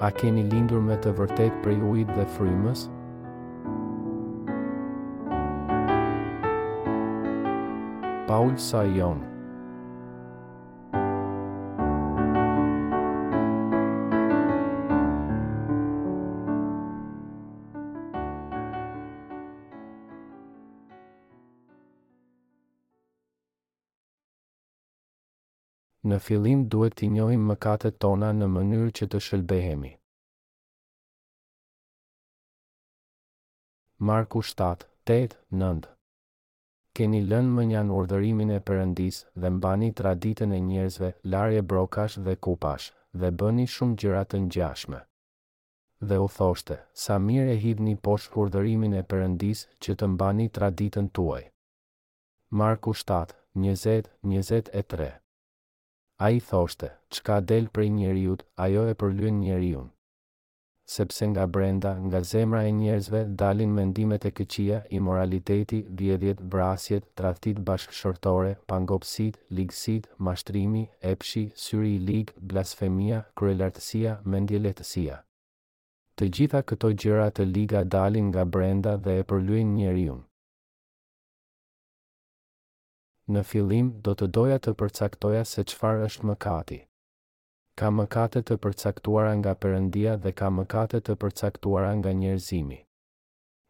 A keni lindur me të vërtetë prej ujit dhe frymës? Paul Sajon Në fillim duhet t'i njohim mëkatet tona në mënyrë që të shëlbehemi. Marku 7, 8, 9 Keni lënë mënjanë urdhërimin e Perëndisë dhe mbani traditën e njerëzve, larje brokash dhe kupash, dhe bëni shumë gjëra të ngjashme. dhe u thoshte, Sa mirë e hidhni poshtë urdhërimin e Perëndisë që të mbani traditën tuaj! Marku shtatë, njëzet, njëzet e tre Ai thoshte, Çka del prej njeriut, ajo e përlyen njeriun. Sepse nga brenda, nga zemra e njerëzve, dalin mendimet e këqija, imoraliteti, vjedhjet, vrasjet, tradhtitë bashkëshortore, pangopësitë, ligësitë, mashtrimi, epshi, syri i lig, blasfemia, kryelartësia, mendjelehtësia. Të gjitha këto gjëra të liga dalin nga brenda dhe e përlyejnë njeriun. Në fillim, do të doja të përcaktoja se çfarë është mëkati. Ka mëkate të përcaktuara nga Perëndia dhe ka mëkate të përcaktuara nga njerëzimi.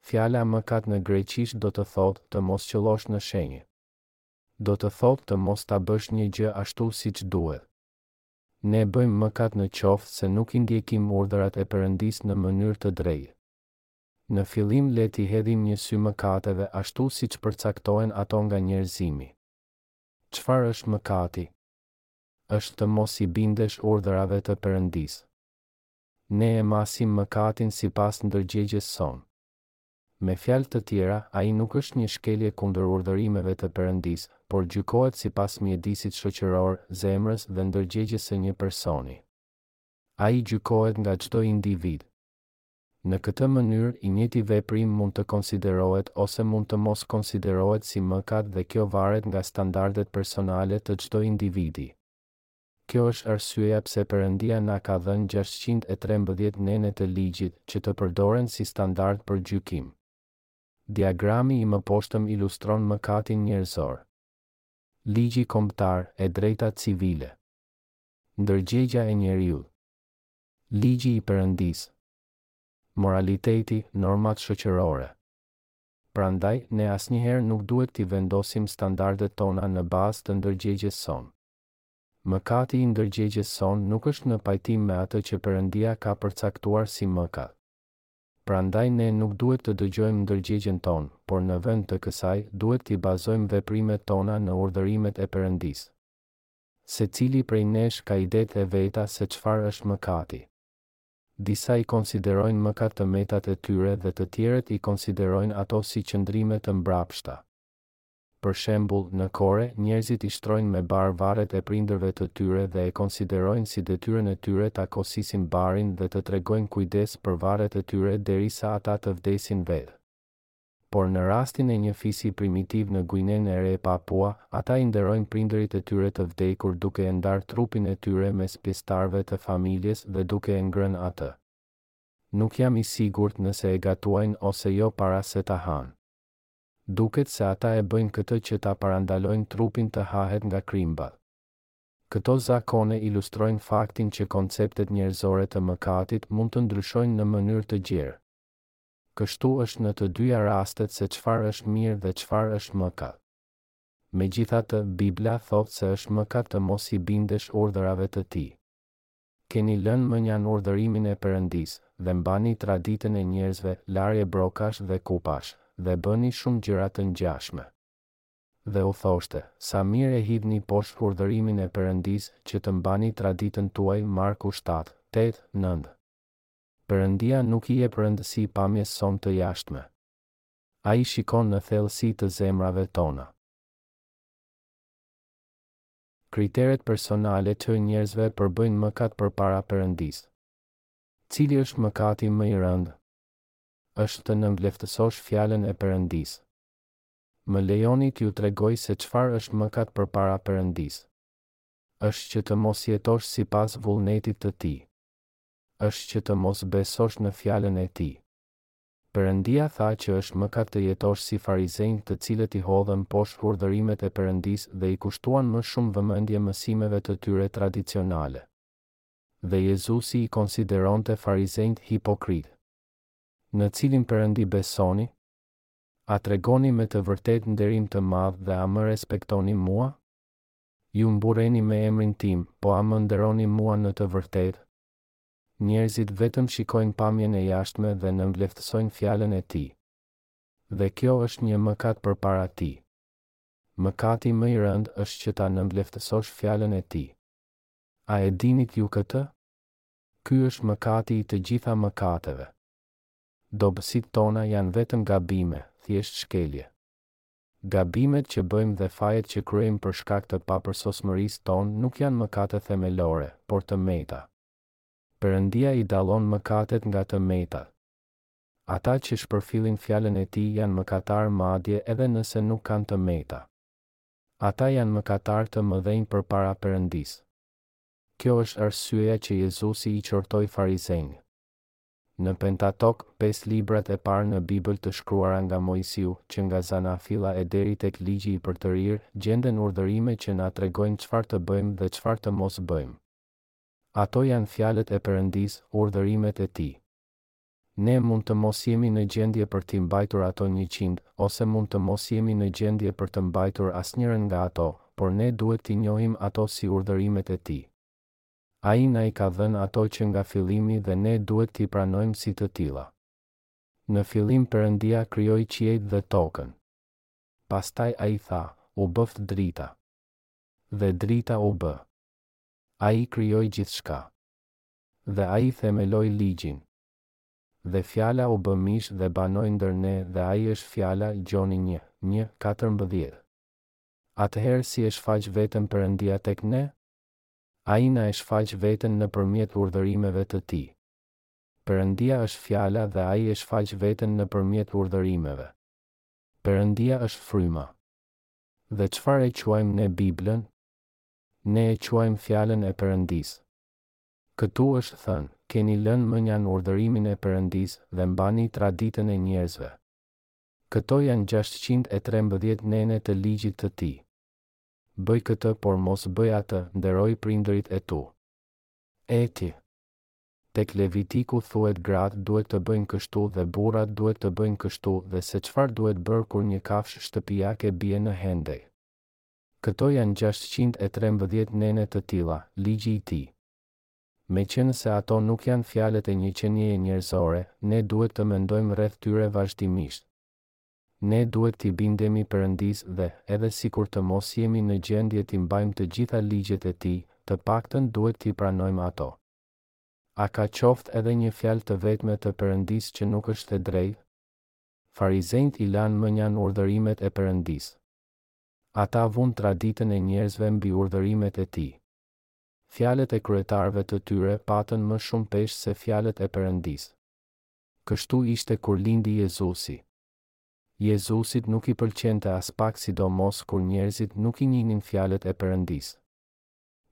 Fjala mëkat në greqisht do të thotë të mos qëllosh në shenjë. do të thotë të mos ta bësh një gjë ashtu siç duhet. Ne bëjmë mëkat në qoftë se nuk i ndjekim urdhërat e Perëndisë në mënyrë të drejtë. Në fillim le t'i hedhim një sy mëkateve ashtu siç përcaktohen ato nga njerëzimi. Çfarë është mëkati? Është të mos i bindesh urdhërave të Perëndisë. Ne e masim mëkatin sipas ndërgjegjes sonë. Me fjalë të tjera, ai nuk është një shkelje kundër urdhërimeve të Perëndisë, por gjykohet sipas mjedisit shoqëror, zemrës dhe ndërgjegjes së një personi. Ai gjykohet nga çdo individ. Në këtë mënyrë, i njëjti veprim mund të konsiderohet ose mund të mos konsiderohet si mëkat dhe kjo varet nga standardet personale të çdo individi. Kjo është arsyeja pse Perëndia na ka dhënë gjashtëqind e trembëdhjetë nene të Ligjit, që të përdoren si standard për gjykim. Diagrami i mëposhtëm ilustron mëkatin njerëzor. Ligji kombëtar, e drejta civile. Ndërgjegja e njeriut. Ligji i Perëndisë. Moraliteti, normat shoqërore. Prandaj, ne asnjëherë nuk duhet t'i vendosim standardet tona në bazë të ndërgjegjes sonë. Mëkati i ndërgjegjes sonë nuk është në pajtim me atë që Perëndia ka përcaktuar si mëkat. Prandaj ne nuk duhet të dëgjojmë ndërgjegjen tonë, por në vend të kësaj, duhet t'i bazojmë veprimet tona në urdhërimet e Perëndisë. Secili prej nesh ka idetë e veta se çfarë është mëkati. Disa i konsiderojnë mëkat të metat e tyre dhe të tjerët i konsiderojnë ato si qëndrime të mbrapshta. Për shembull, në Kore, njerëzit i shtrojnë me bar varret e prindërve të tyre dhe e konsiderojnë si detyrën e tyre ta kosisin barin dhe të tregojnë kujdes për varret e tyre derisa ata të vdesin vetë. Por në rastin e një fisi primitiv në Guinenë e Re, Papua, ata i nderojnë prindërit e tyre të vdekur duke e ndarë trupin e tyre mes pjesëtarëve të familjes dhe duke e ngrënë atë. Nuk jam i sigurt nëse e gatuajnë ose jo para se ta hanë. Duket se ata e bëjnë këtë që ta parandalojnë trupin të hahet nga krimbat. Këto zakone ilustrojnë faktin që konceptet njerëzore të mëkatit mund të ndryshojnë në mënyrë të gjerë. Kështu është në të dyja rastet se çfarë është mirë dhe çfarë është mëkat. Megjithatë, Bibla thotë se është mëkat të mos i bindesh urdhërave të Tij. Keni lënë mënjanë urdhërimin e Perëndisë, dhe mbani traditën e njerëzve, larje brokash dhe kupash, dhe bëni shumë gjëra të ngjashme. Dhe u thoshte, Sa mirë e hidhni poshtë urdhërimin e Perëndisë, që të mbani traditën tuaj Marku shtatë, tetë, nëntë. Perëndia nuk i jep rëndësi pamjes sonë të jashtme. Ai shikon në thellësi të zemrave tona. Kriteret personale të njerëzve përbëjnë mëkat përpara Perëndisë. Cili është mëkati më i rëndë? Është të nënvleftësosh Fjalën e Perëndisë. Më lejoni t'ju tregoj se çfarë është mëkat përpara Perëndisë. Është që të mos jetosh sipas vullnetit të Tij. Është që të mos besosh në Fjalën e Tij. Perëndia tha që është mëkat të jetosh si farisenjtë të cilët i hodhën poshtë urdhërimet e Perëndisë dhe i kushtuan më shumë vëmendje mësimeve të tyre tradicionale. Dhe Jezusi i konsideronte farisenjtë hipokritë. Në cilin Perëndi besoni? A tregoni me të vërtetë nderim të madh dhe a më respektoni mua? Ju mburreni me emrin tim, po a më nderoni mua në të vërtetë? Njerëzit vetëm shikojnë pamjen e jashtme dhe nënvleftësojnë fjalën e tij. Dhe kjo është një mëkat përpara tij. Mëkati më i rëndë është që ta nënvleftësosh fjalën e tij. A e dinit ju këtë? Ky është mëkati i të gjitha mëkateve. Dobësitë tona janë vetëm gabime, thjesht shkelje. Gabimet që bëjmë dhe fajet që kryejmë për shkak të papërsosmërisë tonë nuk janë mëkate themelore, por të meta. Perëndia i dallon mëkatet nga të metat. Ata që shpërfillin fjalën e Tij janë mëkatarë madje edhe nëse nuk kanë të meta. Ata janë mëkatarë të mëdhenj përpara Perëndisë. Kjo është arsyeja që Jezusi i qortoi farisenjtë. Në Pentateuk, pesë librat e parë në Bibël të shkruara nga Moisiu, që nga Zanafilla e deri tek Ligji i Përtërirë, gjenden urdhërime që na tregojnë çfarë të bëjmë dhe çfarë të mos bëjmë. Ato janë fjalët e Perëndisë, urdhërimet e Tij. Ne mund të mos jemi në gjendje për t'i mbajtur ato njëqind, ose mund të mos jemi në gjendje për të mbajtur asnjërën nga ato, por ne duhet t'i njohim ato si urdhërimet e Tij. Ai na i ka dhënë ato që nga fillimi dhe ne duhet t'i pranojmë si të tilla. Në fillim Perëndia krijoi qiejt dhe tokën. Pastaj ai tha, U bëftë drita. Dhe drita u bë. Ai krijoi gjithçka. Dhe ai themeloi ligjin. Dhe Fjala u bë mish dhe banoi ndër ne dhe ai është Fjala, Gjoni një, një, katërmbëdhjetë. Atëherë si e shfaq veten Perëndia tek ne? Ai na e shfaq veten nëpërmjet urdhërimeve të tij. Perëndia është Fjala dhe Ai e shfaq veten nëpërmjet urdhërimeve. Perëndia është Fryma. Dhe çfarë e quajmë ne Biblën? Ne e quajmë Fjalën e Perëndisë. Këtu është thënë, Keni lënë mënjanë urdhërimin e Perëndisë dhe mbani traditën e njerëzve. Këto janë gjashtëqind e trembëdhjetë nene të Ligjit të Tij. Bëj këtë, por mos bëj atë, nderoji prindërit e tu. Etj. Tek Levitiku thuhet gratë duhet të bëjnë kështu dhe burrat duhet të bëjnë kështu dhe se çfarë duhet bërë kur një kafshë shtëpiake bie në hendek. Këto janë gjashtëqind e trembëdhjetë nene të tilla, ligji i tij. Meqenëse ato nuk janë fjalët e një qenieje njerëzore, ne duhet të mendojmë rreth tyre vazhdimisht. Ne duhet t'i bindemi Perëndisë dhe, edhe sikur të mos jemi në gjendje t'i mbajmë të gjitha ligjet e Tij, të paktën duhet t'i pranojmë ato. A ka qoftë edhe një fjalë të vetme të Perëndisë që nuk është e drejtë? Farisenjtë i lanë mënjanë urdhërimet e Perëndisë. Ata vunë traditën e njerëzve mbi urdhërimet e Tij. Fjalët e kryetarëve të tyre patën më shumë peshë se fjalët e Perëndisë. Kështu ishte kur lindi Jezusi. Jezusit nuk i pëlqente aspak sidomos kur njerëzit nuk i njihnin fjalët e Perëndisë.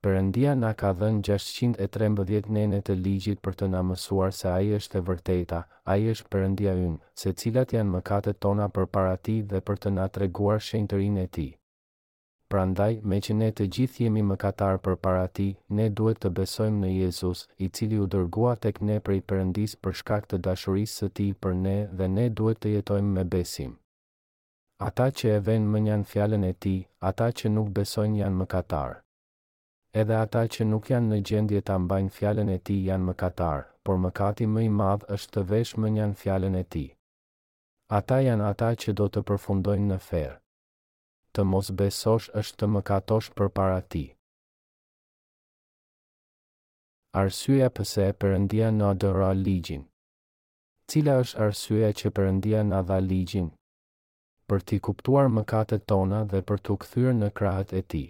Perëndia na ka dhënë gjashtëqind e trembëdhjetë nene të ligjit për të na mësuar se Ai është e vërteta, Ai është Perëndia ynë, se cilat janë mëkatet tona përpara Tij dhe për të na treguar shenjtërinë e Tij. Prandaj, meqë ne të gjithë jemi mëkatarë përpara Tij, ne duhet të besojmë në Jezus, i cili u dërgua tek ne prej Perëndisë për shkak të dashurisë së Tij për ne dhe ne duhet të jetojmë me besim. Ata që e venë mënjanë fjalën e Tij, ata që nuk besojnë janë mëkatarë. Edhe ata që nuk janë në gjendje ta mbajnë fjalën e Tij janë mëkatarë, por mëkati më i madh është të vësh mënjanë fjalën e Tij. Ata janë ata që do të përfundojnë në ferr. Të mos besosh është të mëkatosh përpara Tij. Arsyeja pse Perëndia na dha Ligjin. Cila është arsyeja që Perëndia na dha Ligjin? Për t'i kuptuar mëkatet tona dhe për t'u kthyer në krahët e Tij.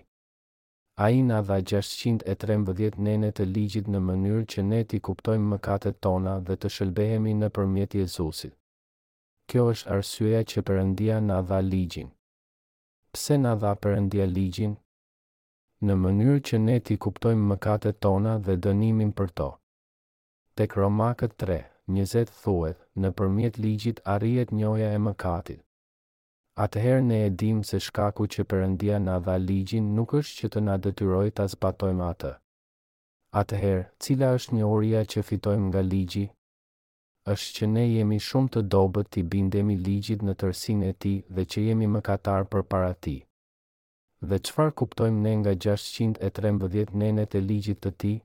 Ai na dha gjashtëqind e trembëdhjetë nene të Ligjit në mënyrë që ne t'i kuptojmë mëkatet tona dhe të shëlbehemi nëpërmjet Jezusit. Kjo është arsyeja që Perëndia na dha Ligjin. Pse na dha Perëndia Ligjin? Në mënyrë që ne t'i kuptojmë mëkatet tona dhe dënimin për to. Tek Romakët tre, njëzet thuhet, Nëpërmjet Ligjit arrihet njohja e mëkatit. Atëherë ne e dimë se shkaku që Perëndia na dha Ligjin nuk është që të na detyrojë ta zbatojmë atë. Atëherë, cila është njohuria që fitojmë nga Ligji? është që ne jemi shumë të dobët t'i bindemi ligjit në tërësinë e tij dhe që jemi mëkatarë përpara tij. Dhe çfarë kuptojmë ne nga gjashtëqind e trembëdhjetë nenet e ligjit të tij?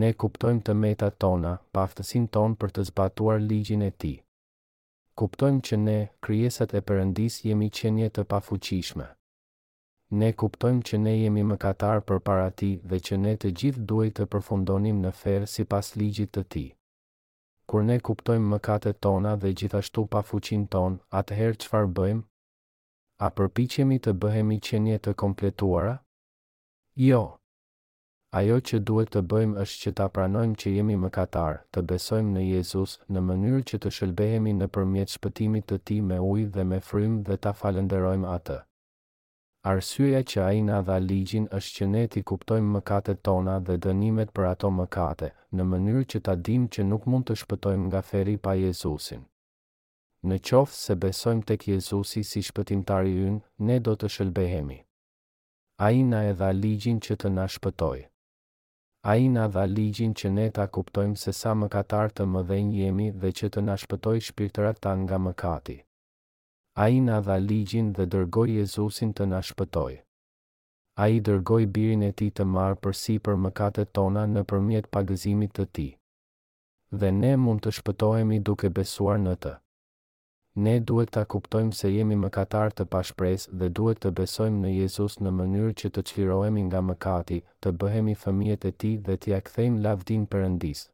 Ne kuptojmë të metat tona, paaftësinë tonë për të zbatuar ligjin e tij. Kuptojmë që ne, krijesat e Perëndisë jemi qenie të pafuqishme. Ne kuptojmë që ne jemi mëkatarë përpara Tij dhe që ne të gjithë duhej të përfundonim në ferr sipas ligjit të Tij. Kur ne kuptojmë mëkatet tona dhe gjithashtu pafuqinë tonë, atëherë çfarë bëjmë? A përpiqemi të bëhemi qenie të kompletuara? Jo. Ajo që duhet të bëjmë është që ta pranojmë që jemi mëkatarë, të besojmë në Jezus, në mënyrë që të shëlbehemi nëpërmjet shpëtimit të Tij me ujë dhe me frymë dhe ta falënderojmë Atë. Arsyeja që Ai na dha Ligjin është që ne t'i kuptojmë mëkatet tona dhe dënimet për ato mëkate, në mënyrë që ta dimë që nuk mund të shpëtojmë nga ferri pa Jezusin. Në qoftë se besojmë tek Jezusi si Shpëtimtari ynë, ne do të shëlbehemi. Ai na e dha Ligjin që të na shpëtojë. Ai na dha Ligjin që ne ta kuptojmë se sa mëkatarë të mëdhenj jemi dhe që të na shpëtojë shpirtërat tanë nga mëkati. Ai na dha Ligjin dhe dërgoi Jezusin të na shpëtojë. Ai dërgoi Birin e Tij të marrë përsipër mëkatet tona nëpërmjet pagëzimit të Tij. Dhe ne mund të shpëtohemi duke besuar në Të. Ne duhet ta kuptojmë se jemi mëkatarë të pashpresë dhe duhet të besojmë në Jezus në mënyrë që të çlirohemi nga mëkati, të bëhemi fëmijët e Tij dhe t'ia kthejmë lavdinë Perëndisë.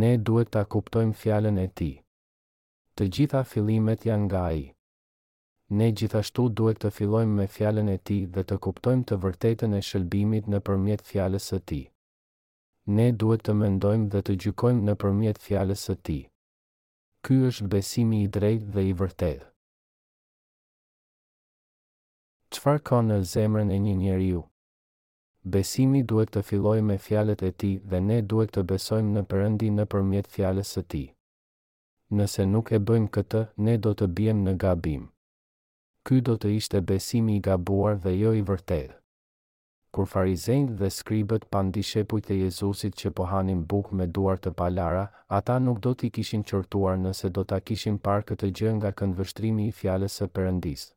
Ne duhet ta kuptojmë Fjalën e Tij. Të gjitha fillimet janë nga ai. Ne gjithashtu duhet të fillojmë me Fjalën e Tij dhe të kuptojmë të vërtetën e shëlbimit nëpërmjet Fjalës së Tij. Ne duhet të mendojmë dhe të gjykojmë nëpërmjet Fjalës së Tij. Ky është besimi i drejtë dhe i vërtetë. Çfarë ka në zemrën e një njeriu? Besimi duhet të fillojë me Fjalët e Tij dhe ne duhet të besojmë në Perëndi nëpërmjet Fjalës së Tij. Nëse nuk e bëjmë këtë, ne do të biem në gabim. Ky do të ishte besimi i gabuar dhe jo i vërtetë. Kur farizenjtë dhe skribët panë dishepujt e Jezusit që po hanin bukë me duar të palara, ata nuk do t'i kishin qortuar nëse do ta kishin parë këtë gjë nga këndvështrimi i Fjalës së Perëndisë.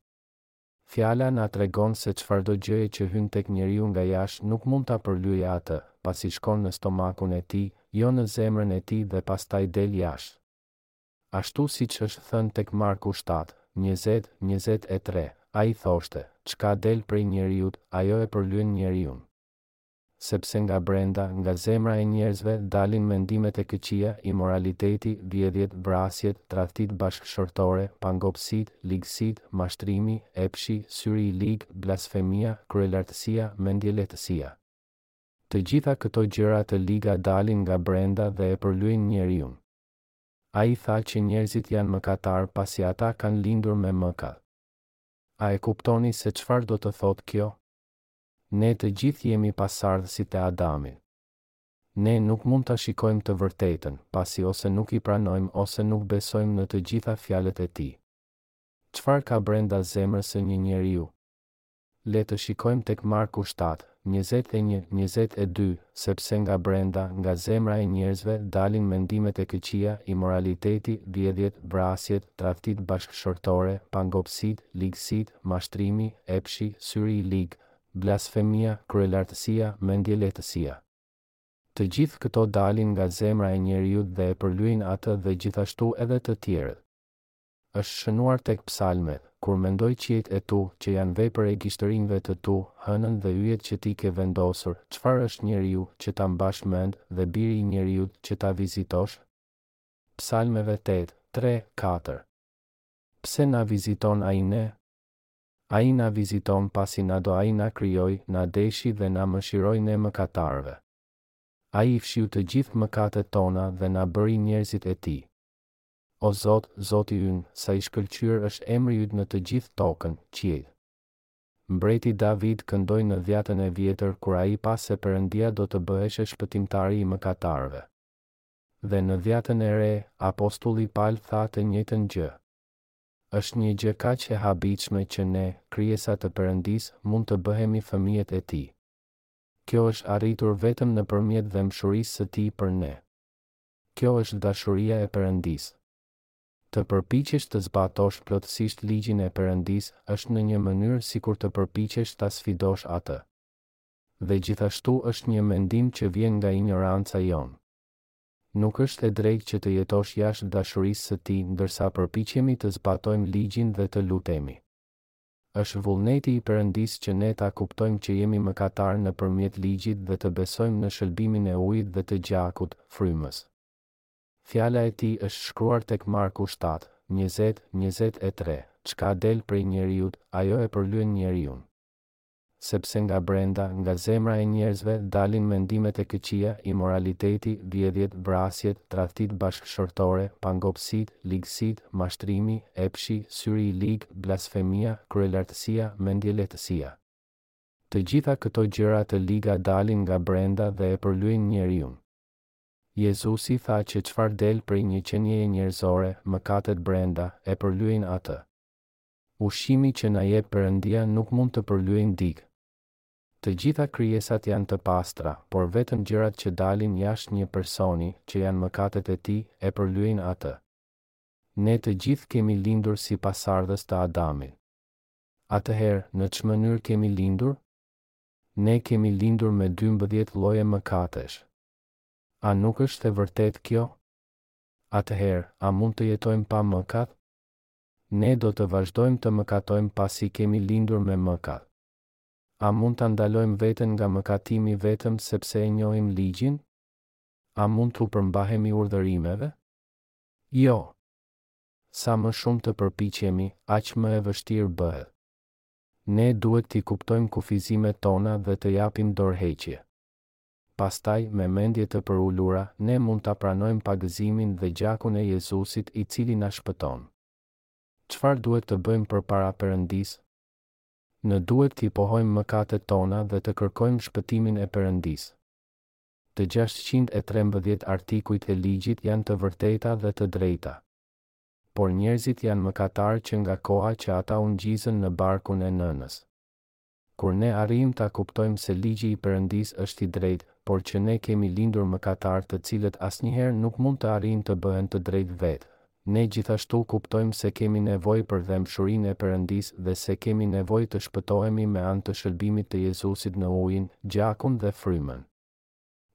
Fjala na tregon se çfarëdo gjëje që hyn tek njeriu nga jashtë nuk mund ta përlyejë atë, pasi shkon në stomakun e tij, jo në zemrën e tij dhe pastaj del jashtë. Ashtu siç është thënë tek Marku shtatë, njëzet, njëzet e tre, ai thoshte, Çka del prej njeriut, ajo e përlyen njeriun. sepse nga brenda, nga zemra e njerëzve dalin mendimet e këqija, imoraliteti, vjedhjet, vrasjet, tradhtitë bashkëshortore, pangopësitë, ligësitë, mashtrimi, epshi, syri i ligë, blasfemia, kryelartësia, mendjelehtësia. Të gjitha këto gjëra të liga dalin nga brenda dhe e përlyejnë njeriun. Ai tha që njerëzit janë mëkatarë pasi ata kanë lindur me mëkat. A e kuptoni se çfarë do të thotë kjo? Ne të gjithë jemi pasardhësit e Adamit. Ne nuk mund ta shikojmë të vërtetën, pasi ose nuk i pranojmë ose nuk besojmë në të gjitha fjalët e tij. Çfarë ka brenda zemrës së një njeriu? Le të shikojmë tek Marku shtatë, njëzet e një, njëzet e dy, Sepse nga brenda, nga zemra e njerëzve, dalin mendimet e këqija, imoraliteti, vjedhjet, vrasjet, tradhtitë bashkëshortore, pangopësitë, ligësit, mashtrimi, epshi, syri i ligë, blasfemia, kryelartësia, mendjelehtësia. Të gjithë këto dalin nga zemra e njeriut dhe e përlyejnë atë dhe gjithashtu edhe të tjerët. Është shënuar tek Psalmet, Kur mendoj qiejt e tu, që janë vepër e gishtërinjve të tu, hënën dhe yjet që ti ke vendosur, çfarë është njeriu, që ta mbash mend, dhe biri i njeriut, që ta vizitosh? Psalmeve tetë, tre, katër. Pse na viziton ai ne? Ai na viziton pasi na do ai na krijoi, na deshi dhe na mëshiroi ne mëkatarëve. Ai i fshiu të gjithë mëkatet tona dhe na bëri njerëzit e tij. O Zot, Zoti ynë, sa i shkëlqyer është emri yt në të gjithë tokën, qiejt. Mbreti David këndoi në dhjatën e vjetër kur ai pa se Perëndia do të bëheshe shpëtimtari i mëkatarëve. Dhe në Dhjatën e Re, apostulli Pal tha të njëjtën gjë. Është një gjë kaq e habitshme që ne, krijesa të Perëndisë, mund të bëhemi fëmijët e Tij. Kjo është arritur vetëm nëpërmjet dhembshurisë së Tij për ne. Kjo është dashuria e Perëndisë. Të përpiqesh të zbatosh plotësisht ligjin e Perëndisë është në një mënyrë sikur të përpiqesh ta sfidosh Atë. Dhe gjithashtu është një mendim që vjen nga injoranca jonë. Nuk është e drejtë që të jetosh jashtë dashurisë së tij ndërsa përpiqemi të zbatojmë ligjin dhe të lutemi. Është vullneti i Perëndisë që ne ta kuptojmë që jemi mëkatarë nëpërmjet ligjit dhe të besojmë në shëlbimin e ujit dhe të gjakut, frymës. Fjala e tij është shkruar tek Marku shtatë, njëzet, njëzet e tre, Çka del prej njeriut, ajo e përlyen njeriun. sepse nga brenda, nga zemra e njerëzve dalin mendimet e këqija, imoraliteti, vjedhjet, vrasjet, tradhtitë bashkëshortore, pangopësitë, ligësitë, mashtrimi, epshi, syri i lig, blasfemia, kryelartësia, mendjelehtësia. Të gjitha këto gjëra të liga dalin nga brenda dhe e përlyejnë njeriun. Jezusi tha që çfarë del prej një qenieje njerëzore, mëkatet brenda, e përlyejnë atë. Ushqimi që na jep Perëndia nuk mund të përlyejë dikë. Të gjitha krijesat janë të pastra, por vetëm gjërat që dalin jashtë një personi, që janë mëkatet e tij, e përlyejnë atë. Ne të gjithë kemi lindur si pasardhës të Adamit. Atëherë, në ç'mënyrë kemi lindur? Ne kemi lindur me dymbëdhjetë lloje mëkatesh. A nuk është e vërtetë kjo? Atëherë, a mund të jetojmë pa mëkat? Ne do të vazhdojmë të mëkatojmë pasi kemi lindur me mëkat. A mund ta ndalojmë veten nga mëkatimi vetëm sepse e njohim ligjin? A mund t'u përmbahemi urdhërimeve? Jo. Sa më shumë të përpiqemi, aq më e vështirë bëhet. Ne duhet t'i kuptojmë kufizimet tona dhe të japim dorëheqje. Pastaj, me mendje të përulura, ne mund ta pranojmë pagëzimin dhe gjakun e Jezusit i cili na shpëton. Çfarë duhet të bëjmë përpara Perëndisë? Ne duhet t'i pohojmë mëkatet tona dhe të kërkojmë shpëtimin e Perëndisë. Të gjashtëqind e trembëdhjetë artikujt e Ligjit janë të vërteta dhe të drejta. Por njerëzit janë mëkatarë që nga koha që ata u ngjizën në barkun e Nënës. Kur ne arrijmë ta kuptojmë se ligji i Perëndisë është i drejtë, por që ne kemi lindur mëkatarë të cilët asnjëherë nuk mund të arrijnë të bëhen të drejtë vetë, ne gjithashtu kuptojmë se kemi nevojë për dhembshurinë e Perëndisë dhe se kemi nevojë të shpëtohemi me anë të shëlbimit të Jezusit në ujin, gjakun dhe frymën.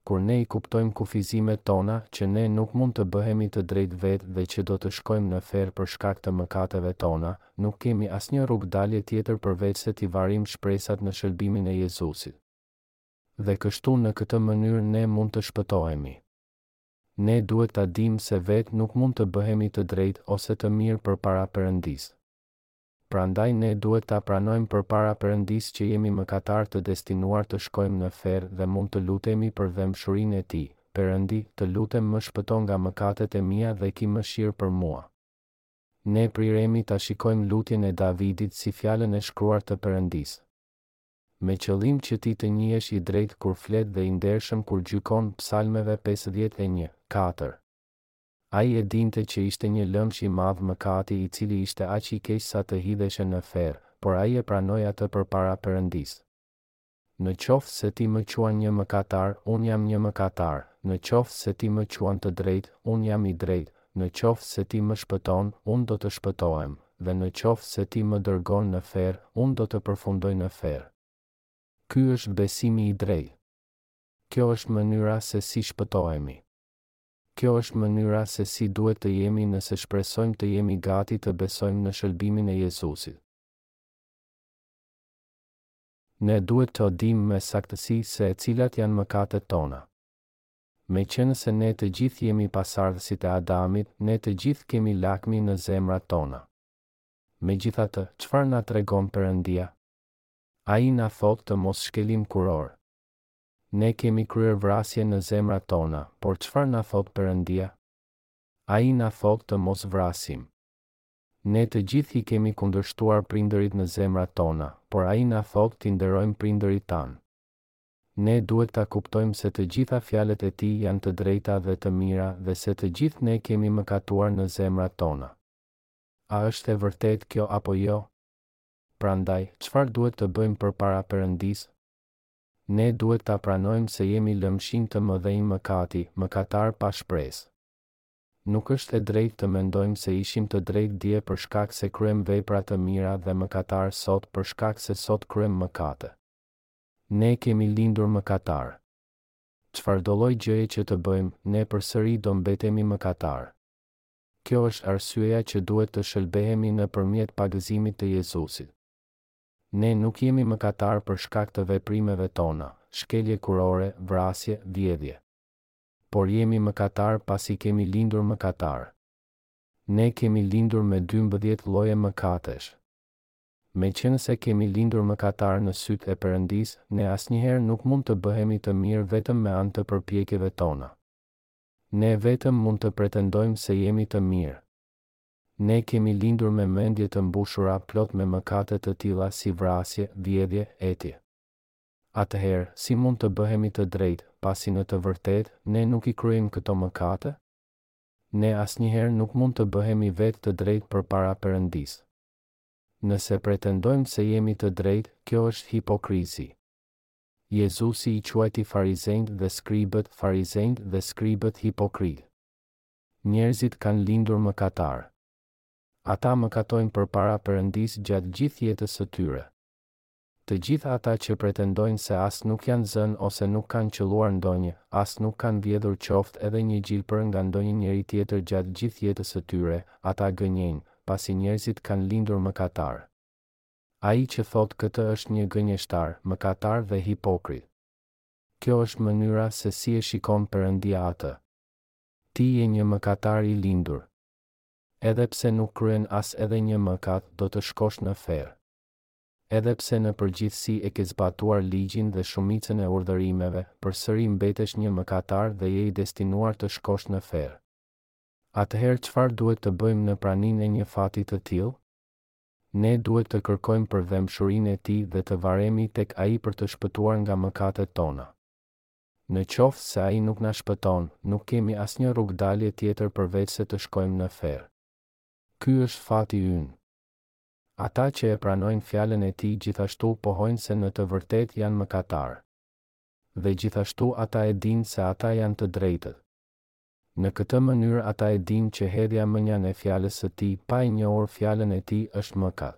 kur ne i kuptojmë kufizimet tona që ne nuk mund të bëhemi të drejtë vetë dhe që do të shkojmë në ferr për shkak të mëkateve tona, nuk kemi asnjë rrugëdalje tjetër përveçse t'i varim shpresat në shëlbimin e Jezusit. Dhe kështu në këtë mënyrë ne mund të shpëtohemi. Ne duhet ta dimë se vetë nuk mund të bëhemi të drejtë ose të mirë përpara Perëndisë. Prandaj ne duhet ta pranojmë përpara Perëndisë që jemi mëkatarë të destinuar të shkojmë në ferr dhe mund të lutemi për dhembshurinë e Tij, Perëndi, të lutem më shpëto nga mëkatet e mia dhe ki mëshirë për mua. Ne priremi ta shikojmë lutjen e Davidit si fjalën e shkruar të Perëndisë. Me qëllim që ti të njihesh i drejtë kur flet dhe i ndershëm kur gjykon, Psalmeve pesëdhjetë e një, katër. Ai e dinte që ishte një lëmsh i madh mëkati i cili ishte aq i keq sa të hidheshe në ferr, por ai e pranoi atë përpara Perëndisë. Në qoftë se ti më quan një mëkatar, unë jam një mëkatar, në qoftë se ti më quan të drejtë, unë jam i drejtë, në qoftë se ti më shpëton, unë do të shpëtohem, dhe në qoftë se ti më dërgon në ferr, unë do të përfundoj në ferr. Ky është besimi i drejtë. Kjo është mënyra se si shpëtohemi. Kjo është mënyra se si duhet të jemi nëse shpresojmë të jemi gati të besojmë në shëlbimin e Jezusit. Ne duhet të dimë me saktësi se cilat janë mëkatet tona. Meqenëse ne të gjithë jemi pasardhësit e Adamit, ne të gjithë kemi lakmi në zemrat tona. Megjithatë, çfarë na tregon Perëndia? Ai na thotë të mos shkelim kurorë. Ne kemi kryer vrasje në zemrat tona, por çfarë na thotë Perëndia? Ai na thotë të mos vrasim. Ne të gjithë i kemi kundërshtuar prindërit në zemrat tona, por Ai na thotë t'i nderojmë prindërit tanë. Ne duhet ta kuptojmë se të gjitha fjalët e Tij janë të drejta dhe të mira dhe se të gjithë ne kemi mëkatuar në zemrat tona. A është e vërtetë kjo apo jo? Prandaj, çfarë duhet të bëjmë përpara Perëndisë? Ne duhet ta pranojmë se jemi lëmshinj të mëdhenj mëkati, mëkatarë pa shpresë. Nuk është e drejtë të mendojmë se ishim të drejtë dje për shkak se kryem vepra të mira dhe mëkatarë sot për shkak se sot kryem mëkate. Ne kemi lindur mëkatarë. Çfarëdolloj gjëje që të bëjmë, ne përsëri do mbetemi mëkatarë. Kjo është arsyeja që duhet të shëlbehemi nëpërmjet pagëzimit të Jezusit. Ne nuk jemi mëkatarë për shkak të veprimeve tona, shkelje kurore, vrasje, vjedhje. Por jemi mëkatarë pasi kemi lindur mëkatarë. Ne kemi lindur me dymbëdhjetë lloje mëkatesh. Meqenëse kemi lindur mëkatarë në sytë e Perëndisë, ne asnjëherë nuk mund të bëhemi të mirë vetëm me anë të përpjekjeve tona. Ne vetëm mund të pretendojmë se jemi të mirë. Ne kemi lindur me mendje të mbushura plot me mëkate të tilla si vrasje, vjedhje, etj. Atëherë, si mund të bëhemi të drejtë, pasi në të vërtetë, ne nuk i kryejmë këto mëkate? Ne asnjëherë nuk mund të bëhemi vetë të drejtë përpara Perëndisë. Nëse pretendojmë se jemi të drejtë, kjo është hipokrizi. Jezusi i quajti farizenjtë dhe skribët, farizenjtë dhe skribët hipokritë. Njerëzit kanë lindur mëkatarë. Ata mëkatojnë përpara Perëndisë gjatë gjithë jetës së tyre. Të gjithë ata që pretendojnë se as nuk janë zënë ose nuk kanë qëlluar ndonjë, as nuk kanë vjedhur qoftë edhe një gjilpër nga ndonjë njeri tjetër gjatë gjithë jetës së tyre, ata gënjejnë, pasi njerëzit kanë lindur mëkatarë. Ai që thotë këtë është një gënjeshtar, mëkatar dhe hipokrit. Kjo është mënyra se si e shikon Perëndia atë. Ti je një mëkatar i lindur. Edhe pse nuk kryen as edhe një mëkat do të shkosh në ferr. Edhe pse në përgjithësi e ke zbatuar ligjin dhe shumicën e urdhërimeve, përsëri mbetesh një mëkatar dhe je i destinuar të shkosh në ferr. Atëherë çfarë duhet të bëjmë në praninë e një fati të tillë? Ne duhet të kërkojmë për dhembshurinë e Tij dhe të varemi tek Ai për të shpëtuar nga mëkatet tona. Në qoftë se Ai nuk na shpëton, nuk kemi asnjë rrugëdalje tjetër përveçse të shkojmë në ferr. Ky është fati ynë. Ata që e pranojnë Fjalën e Tij gjithashtu pohojnë se në të vërtetë janë mëkatarë. Dhe gjithashtu ata e dinë se ata janë të drejtët. Në këtë mënyrë ata e dinë që hedhja mënjanë e Fjalës së Tij pa e njohur Fjalën e Tij është mëkat.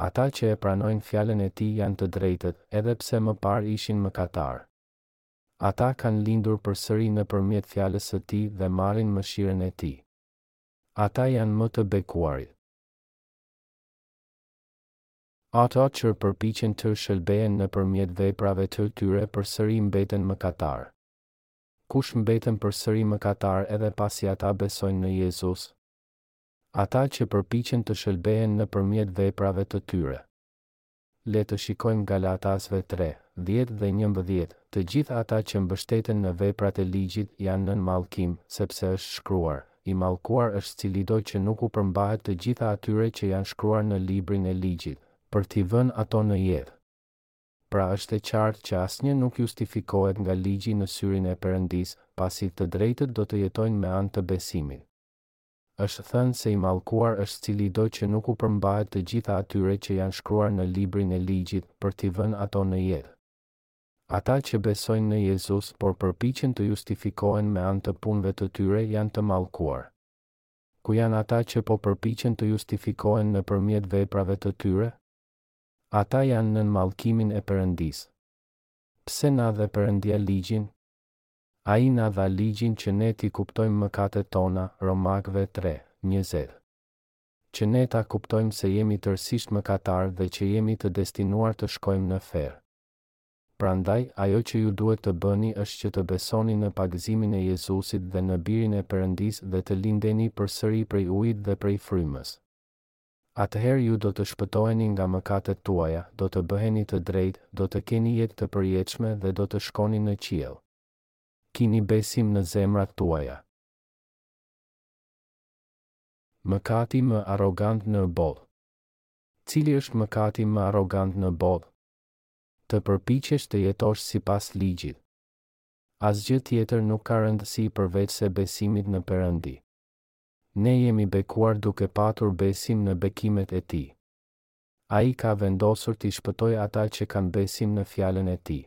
Ata që e pranojnë fjalën e tij janë të drejtët, edhe pse më parë ishin mëkatarë. Ata kanë lindur përsëri nëpërmjet fjalës së tij dhe marrin mëshirën e tij. Ata janë më të bekuarit. Ata që përpiqen të shëlbehen nëpërmjet veprave të tyre përsëri mbeten mëkatarë. Kush mbeten përsëri mëkatarë edhe pasi ata besojnë në Jezus? Ata që përpiqen të shëlbehen nëpërmjet veprave të tyre. Le të shikojmë Galatasve tre, dhjetë dhe njëmbëdhjetë, Të gjithë ata që mbështeten në veprat e ligjit janë nën mallkim, sepse është shkruar, I mallkuar është cilido që nuk u përmbahet të gjitha atyre që janë shkruar në librin e ligjit, për t'i vënë ato në jetë. Pra është e qartë që asnjë nuk justifikohet nga ligji në syrin e Perëndisë, pasi të drejtët do të jetojnë me anë të besimit. Është thënë se i mallkuar është cilido që nuk u përmbahet të gjitha atyre që janë shkruar në librin e ligjit, për t'i vënë ato në jetë. Ata që besojnë në Jezus, por përpiqen të justifikohen me anë të punëve të tyre, janë të mallkuar. Ku janë ata që po përpiqen të justifikohen nëpërmjet veprave të tyre? Ata janë nën mallkimin e Perëndisë. Pse na dha Perëndia ligjin? Ai na dha ligjin që ne t'i kuptojmë mëkatet tona, Romakëve tre, njëzet. Që ne ta kuptojmë se jemi tërësisht mëkatarë dhe që jemi të destinuar të shkojmë në ferr. Prandaj, ajo që ju duhet të bëni është që të besoni në pagëzimin e Jezusit dhe në Birin e Perëndisë dhe të lindeni përsëri prej ujit dhe prej frymës. Atëherë ju do të shpëtoheni nga mëkatet tuaja, do të bëheni të drejtë, do të keni jetë të përjetshme dhe do të shkoni në qiell. Kini besim në zemrat tuaja. Mëkati më arrogant në botë. Cili është mëkati më arrogant në botë? Të përpiqesh të jetosh sipas ligjit. Asgjë tjetër nuk ka rëndësi përveçse besimit në Perëndi. Ne jemi bekuar duke patur besim në bekimet e Tij. Ai ka vendosur t'i shpëtojë ata që kanë besim në Fjalën e Tij.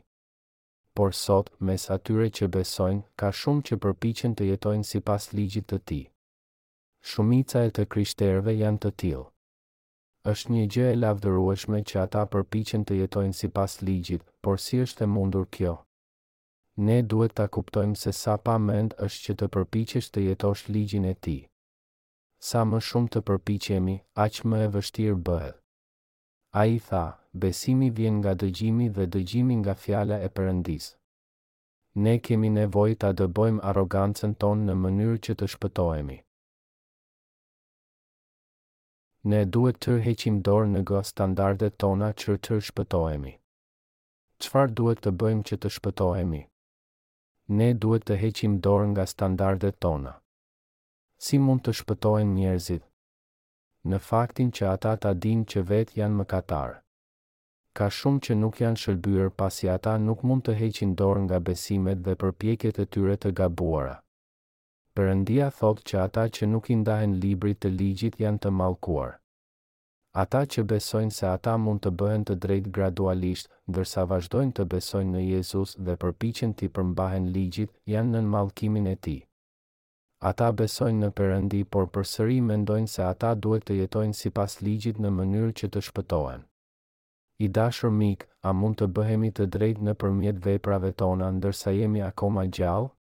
Por sot, mes atyre që besojnë, ka shumë që përpiqen të jetojnë sipas ligjit të Tij. Shumica e të krishterëve janë të tillë. Është një gjë e lavdërueshme që ata përpiqen të jetojnë sipas ligjit, por si është e mundur kjo? Ne duhet ta kuptojmë se sa pa mend është që të përpiqesh të jetosh ligjin e Tij. Sa më shumë të përpiqemi, aq më e vështirë bëhet. Ai tha, Besimi vjen nga dëgjimi dhe dëgjimi nga fjala e Perëndisë. Ne kemi nevojë ta dëbojmë arrogancën tonë në mënyrë që të shpëtohemi. Ne duhet të heqim dorë nga standardet tona që të shpëtohemi. Çfarë duhet të bëjmë që të shpëtohemi? Ne duhet të heqim dorë nga standardet tona. Si mund të shpëtohen njerëzit? Në faktin që ata ta dinë që vetë janë mëkatarë. Ka shumë që nuk janë shëlbyer pasi ata nuk mund të heqin dorë nga besimet dhe përpjekjet e tyre të gabuara. Perëndia thotë që ata që nuk i ndahen librit të ligjit janë të mallkuar. Ata që besojnë se ata mund të bëhen të drejtë gradualisht, ndërsa vazhdojnë të besojnë në Jezus dhe përpiqen t'i përmbahen ligjit, janë nën mallkimin e tij. Ata besojnë në Perëndi, por përsëri mendojnë se ata duhet të jetojnë sipas ligjit në mënyrë që të shpëtohen. I dashur mik, a mund të bëhemi të drejtë nëpërmjet veprave tona ndërsa jemi akoma gjallë?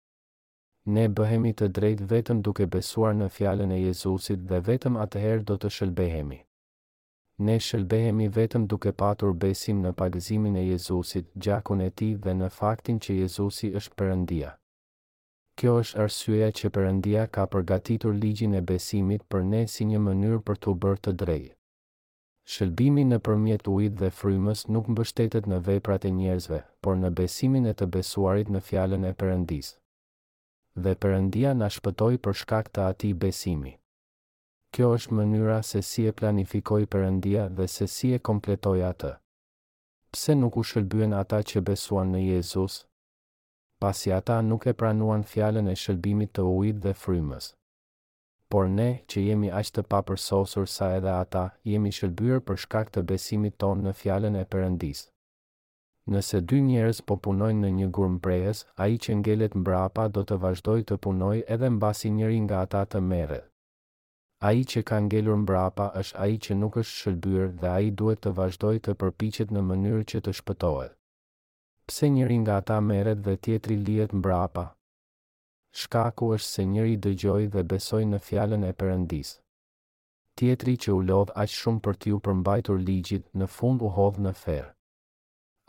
Ne bëhemi të drejtë vetëm duke besuar në Fjalën e Jezusit dhe vetëm atëherë do të shëlbehemi. Ne shëlbehemi vetëm duke patur besim në pagëzimin e Jezusit, gjakun e Tij dhe në faktin që Jezusi është Perëndia. Kjo është arsyeja që Perëndia ka përgatitur ligjin e besimit për ne si një mënyrë për t'u bërë të drejtë. Shëlbimi nëpërmjet ujit dhe frymës nuk mbështetet në veprat e njerëzve, por në besimin e të besuarit në fjalën e Perëndisë. Dhe Perëndia na shpëtoi për shkak të atij besimi. Kjo është mënyra se si e planifikoi Perëndia dhe se si e kompletoi atë. Pse nuk u shëlbyen ata që besuan në Jezus? Pasi ata nuk e pranuan fjalën e shëlbimit të ujit dhe frymës. Por ne, që jemi aq të papërsosur sa edhe ata, jemi shëlbyer për shkak të besimit tonë në Fjalën e Perëndisë. Nëse dy njerëz po punojnë në një gurmprehës, ai që ngelet mbrapa do të vazhdojë të punojë edhe mbasi njëri nga ata të merret. Ai që ka ngelur mbrapa është ai që nuk është shëlbyer dhe ai duhet të vazhdojë të përpiqet në mënyrë që të shpëtohet. Pse njëri nga ata merret dhe tjetri lihet mbrapa? Shkaku është se njëri dëgjoi dhe besoi në fjalën e Perëndisë. Tjetri që u lodh aq shumë për t'iu përmbajtur ligjit, në fund u hodh në ferr.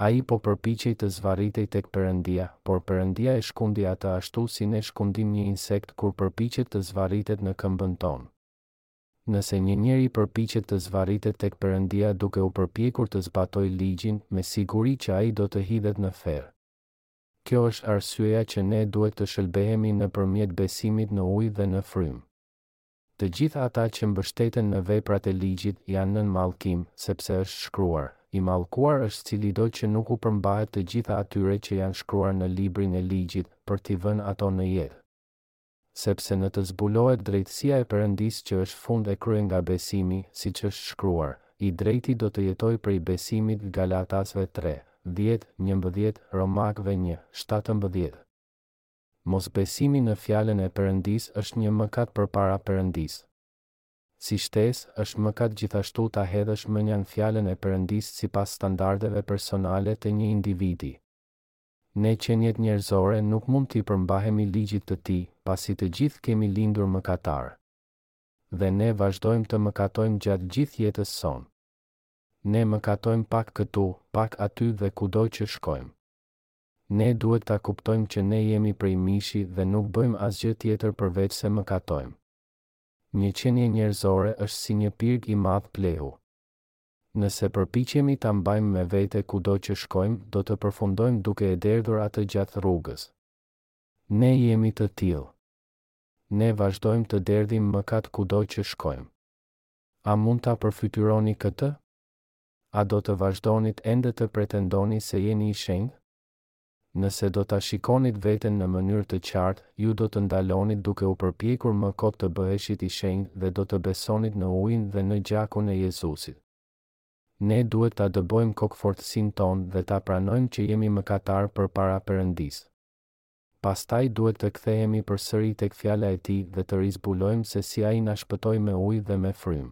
Ai po përpiqej të zvarritej tek Perëndia, por Perëndia e shkundi atë ashtu si ne shkundim një insekt kur përpiqet të zvarritet në këmbën tonë. Nëse një njeri përpiqet të zvarritet tek Perëndia duke u përpjekur të zbatojë ligjin, me siguri që ai do të hidhet në ferr. Kjo është arsyeja që ne duhet të shëlbehemi nëpërmjet besimit në Ujë dhe në Frymë. Të gjithë ata që mbështeten në veprat e Ligjit janë nën mallkim, sepse është shkruar, I mallkuar është cilido që nuk u përmbahet të gjitha atyre që janë shkruar në librin e Ligjit, për t'i vënë ato në jetë. sepse në të zbulohet drejtësia e Perëndisë që është fund e krye nga besimi, siç është shkruar, I drejti do të jetojë prej besimit Galatasve tre, dhjetë, njëmbëdhjetë, Romakëve një, shtatëmbëdhjetë. Mosbesimi në Fjalën e Perëndisë është një mëkat përpara Perëndisë. Si shtesë, është mëkat gjithashtu ta hedhësh mënjanë Fjalën e Perëndisë sipas standardeve personale të një individi. Ne qeniet njerëzore nuk mund t'i përmbahemi ligjit të tij, pasi të gjithë kemi lindur mëkatarë. Dhe ne vazhdojmë të mëkatojmë gjatë gjithë jetës sonë. Ne mëkatojmë pak këtu, pak aty dhe kudo që shkojmë. Ne duhet ta kuptojmë që ne jemi prej mishi dhe nuk bëjmë asgjë tjetër përveçse mëkatojmë. Një qenie njerëzore është si një pirg i madh plehu. Nëse përpiqemi ta mbajmë me vete kudo që shkojmë, do të përfundojmë duke e derdhur atë gjatë rrugës. Ne jemi të tillë. Ne vazhdojmë të derdhim mëkat kudo që shkojmë. A mund ta përfytyroni këtë? A do të vazhdonit ende të pretendoni se jeni i shenjtë? Nëse do ta shikonit veten në mënyrë të qartë, ju do të ndalonit duke u përpjekur më kot të bëheshit i shenjtë dhe do të besonit në ujin dhe në gjakun e Jezusit. Ne duhet ta dëbojmë kokëfortësinë tonë dhe ta pranojmë që jemi mëkatarë përpara Perëndisë. Pastaj duhet të kthehemi përsëri tek Fjala e Tij dhe të rizbulojmë se si Ai na shpëtoi me ujë dhe me frymë.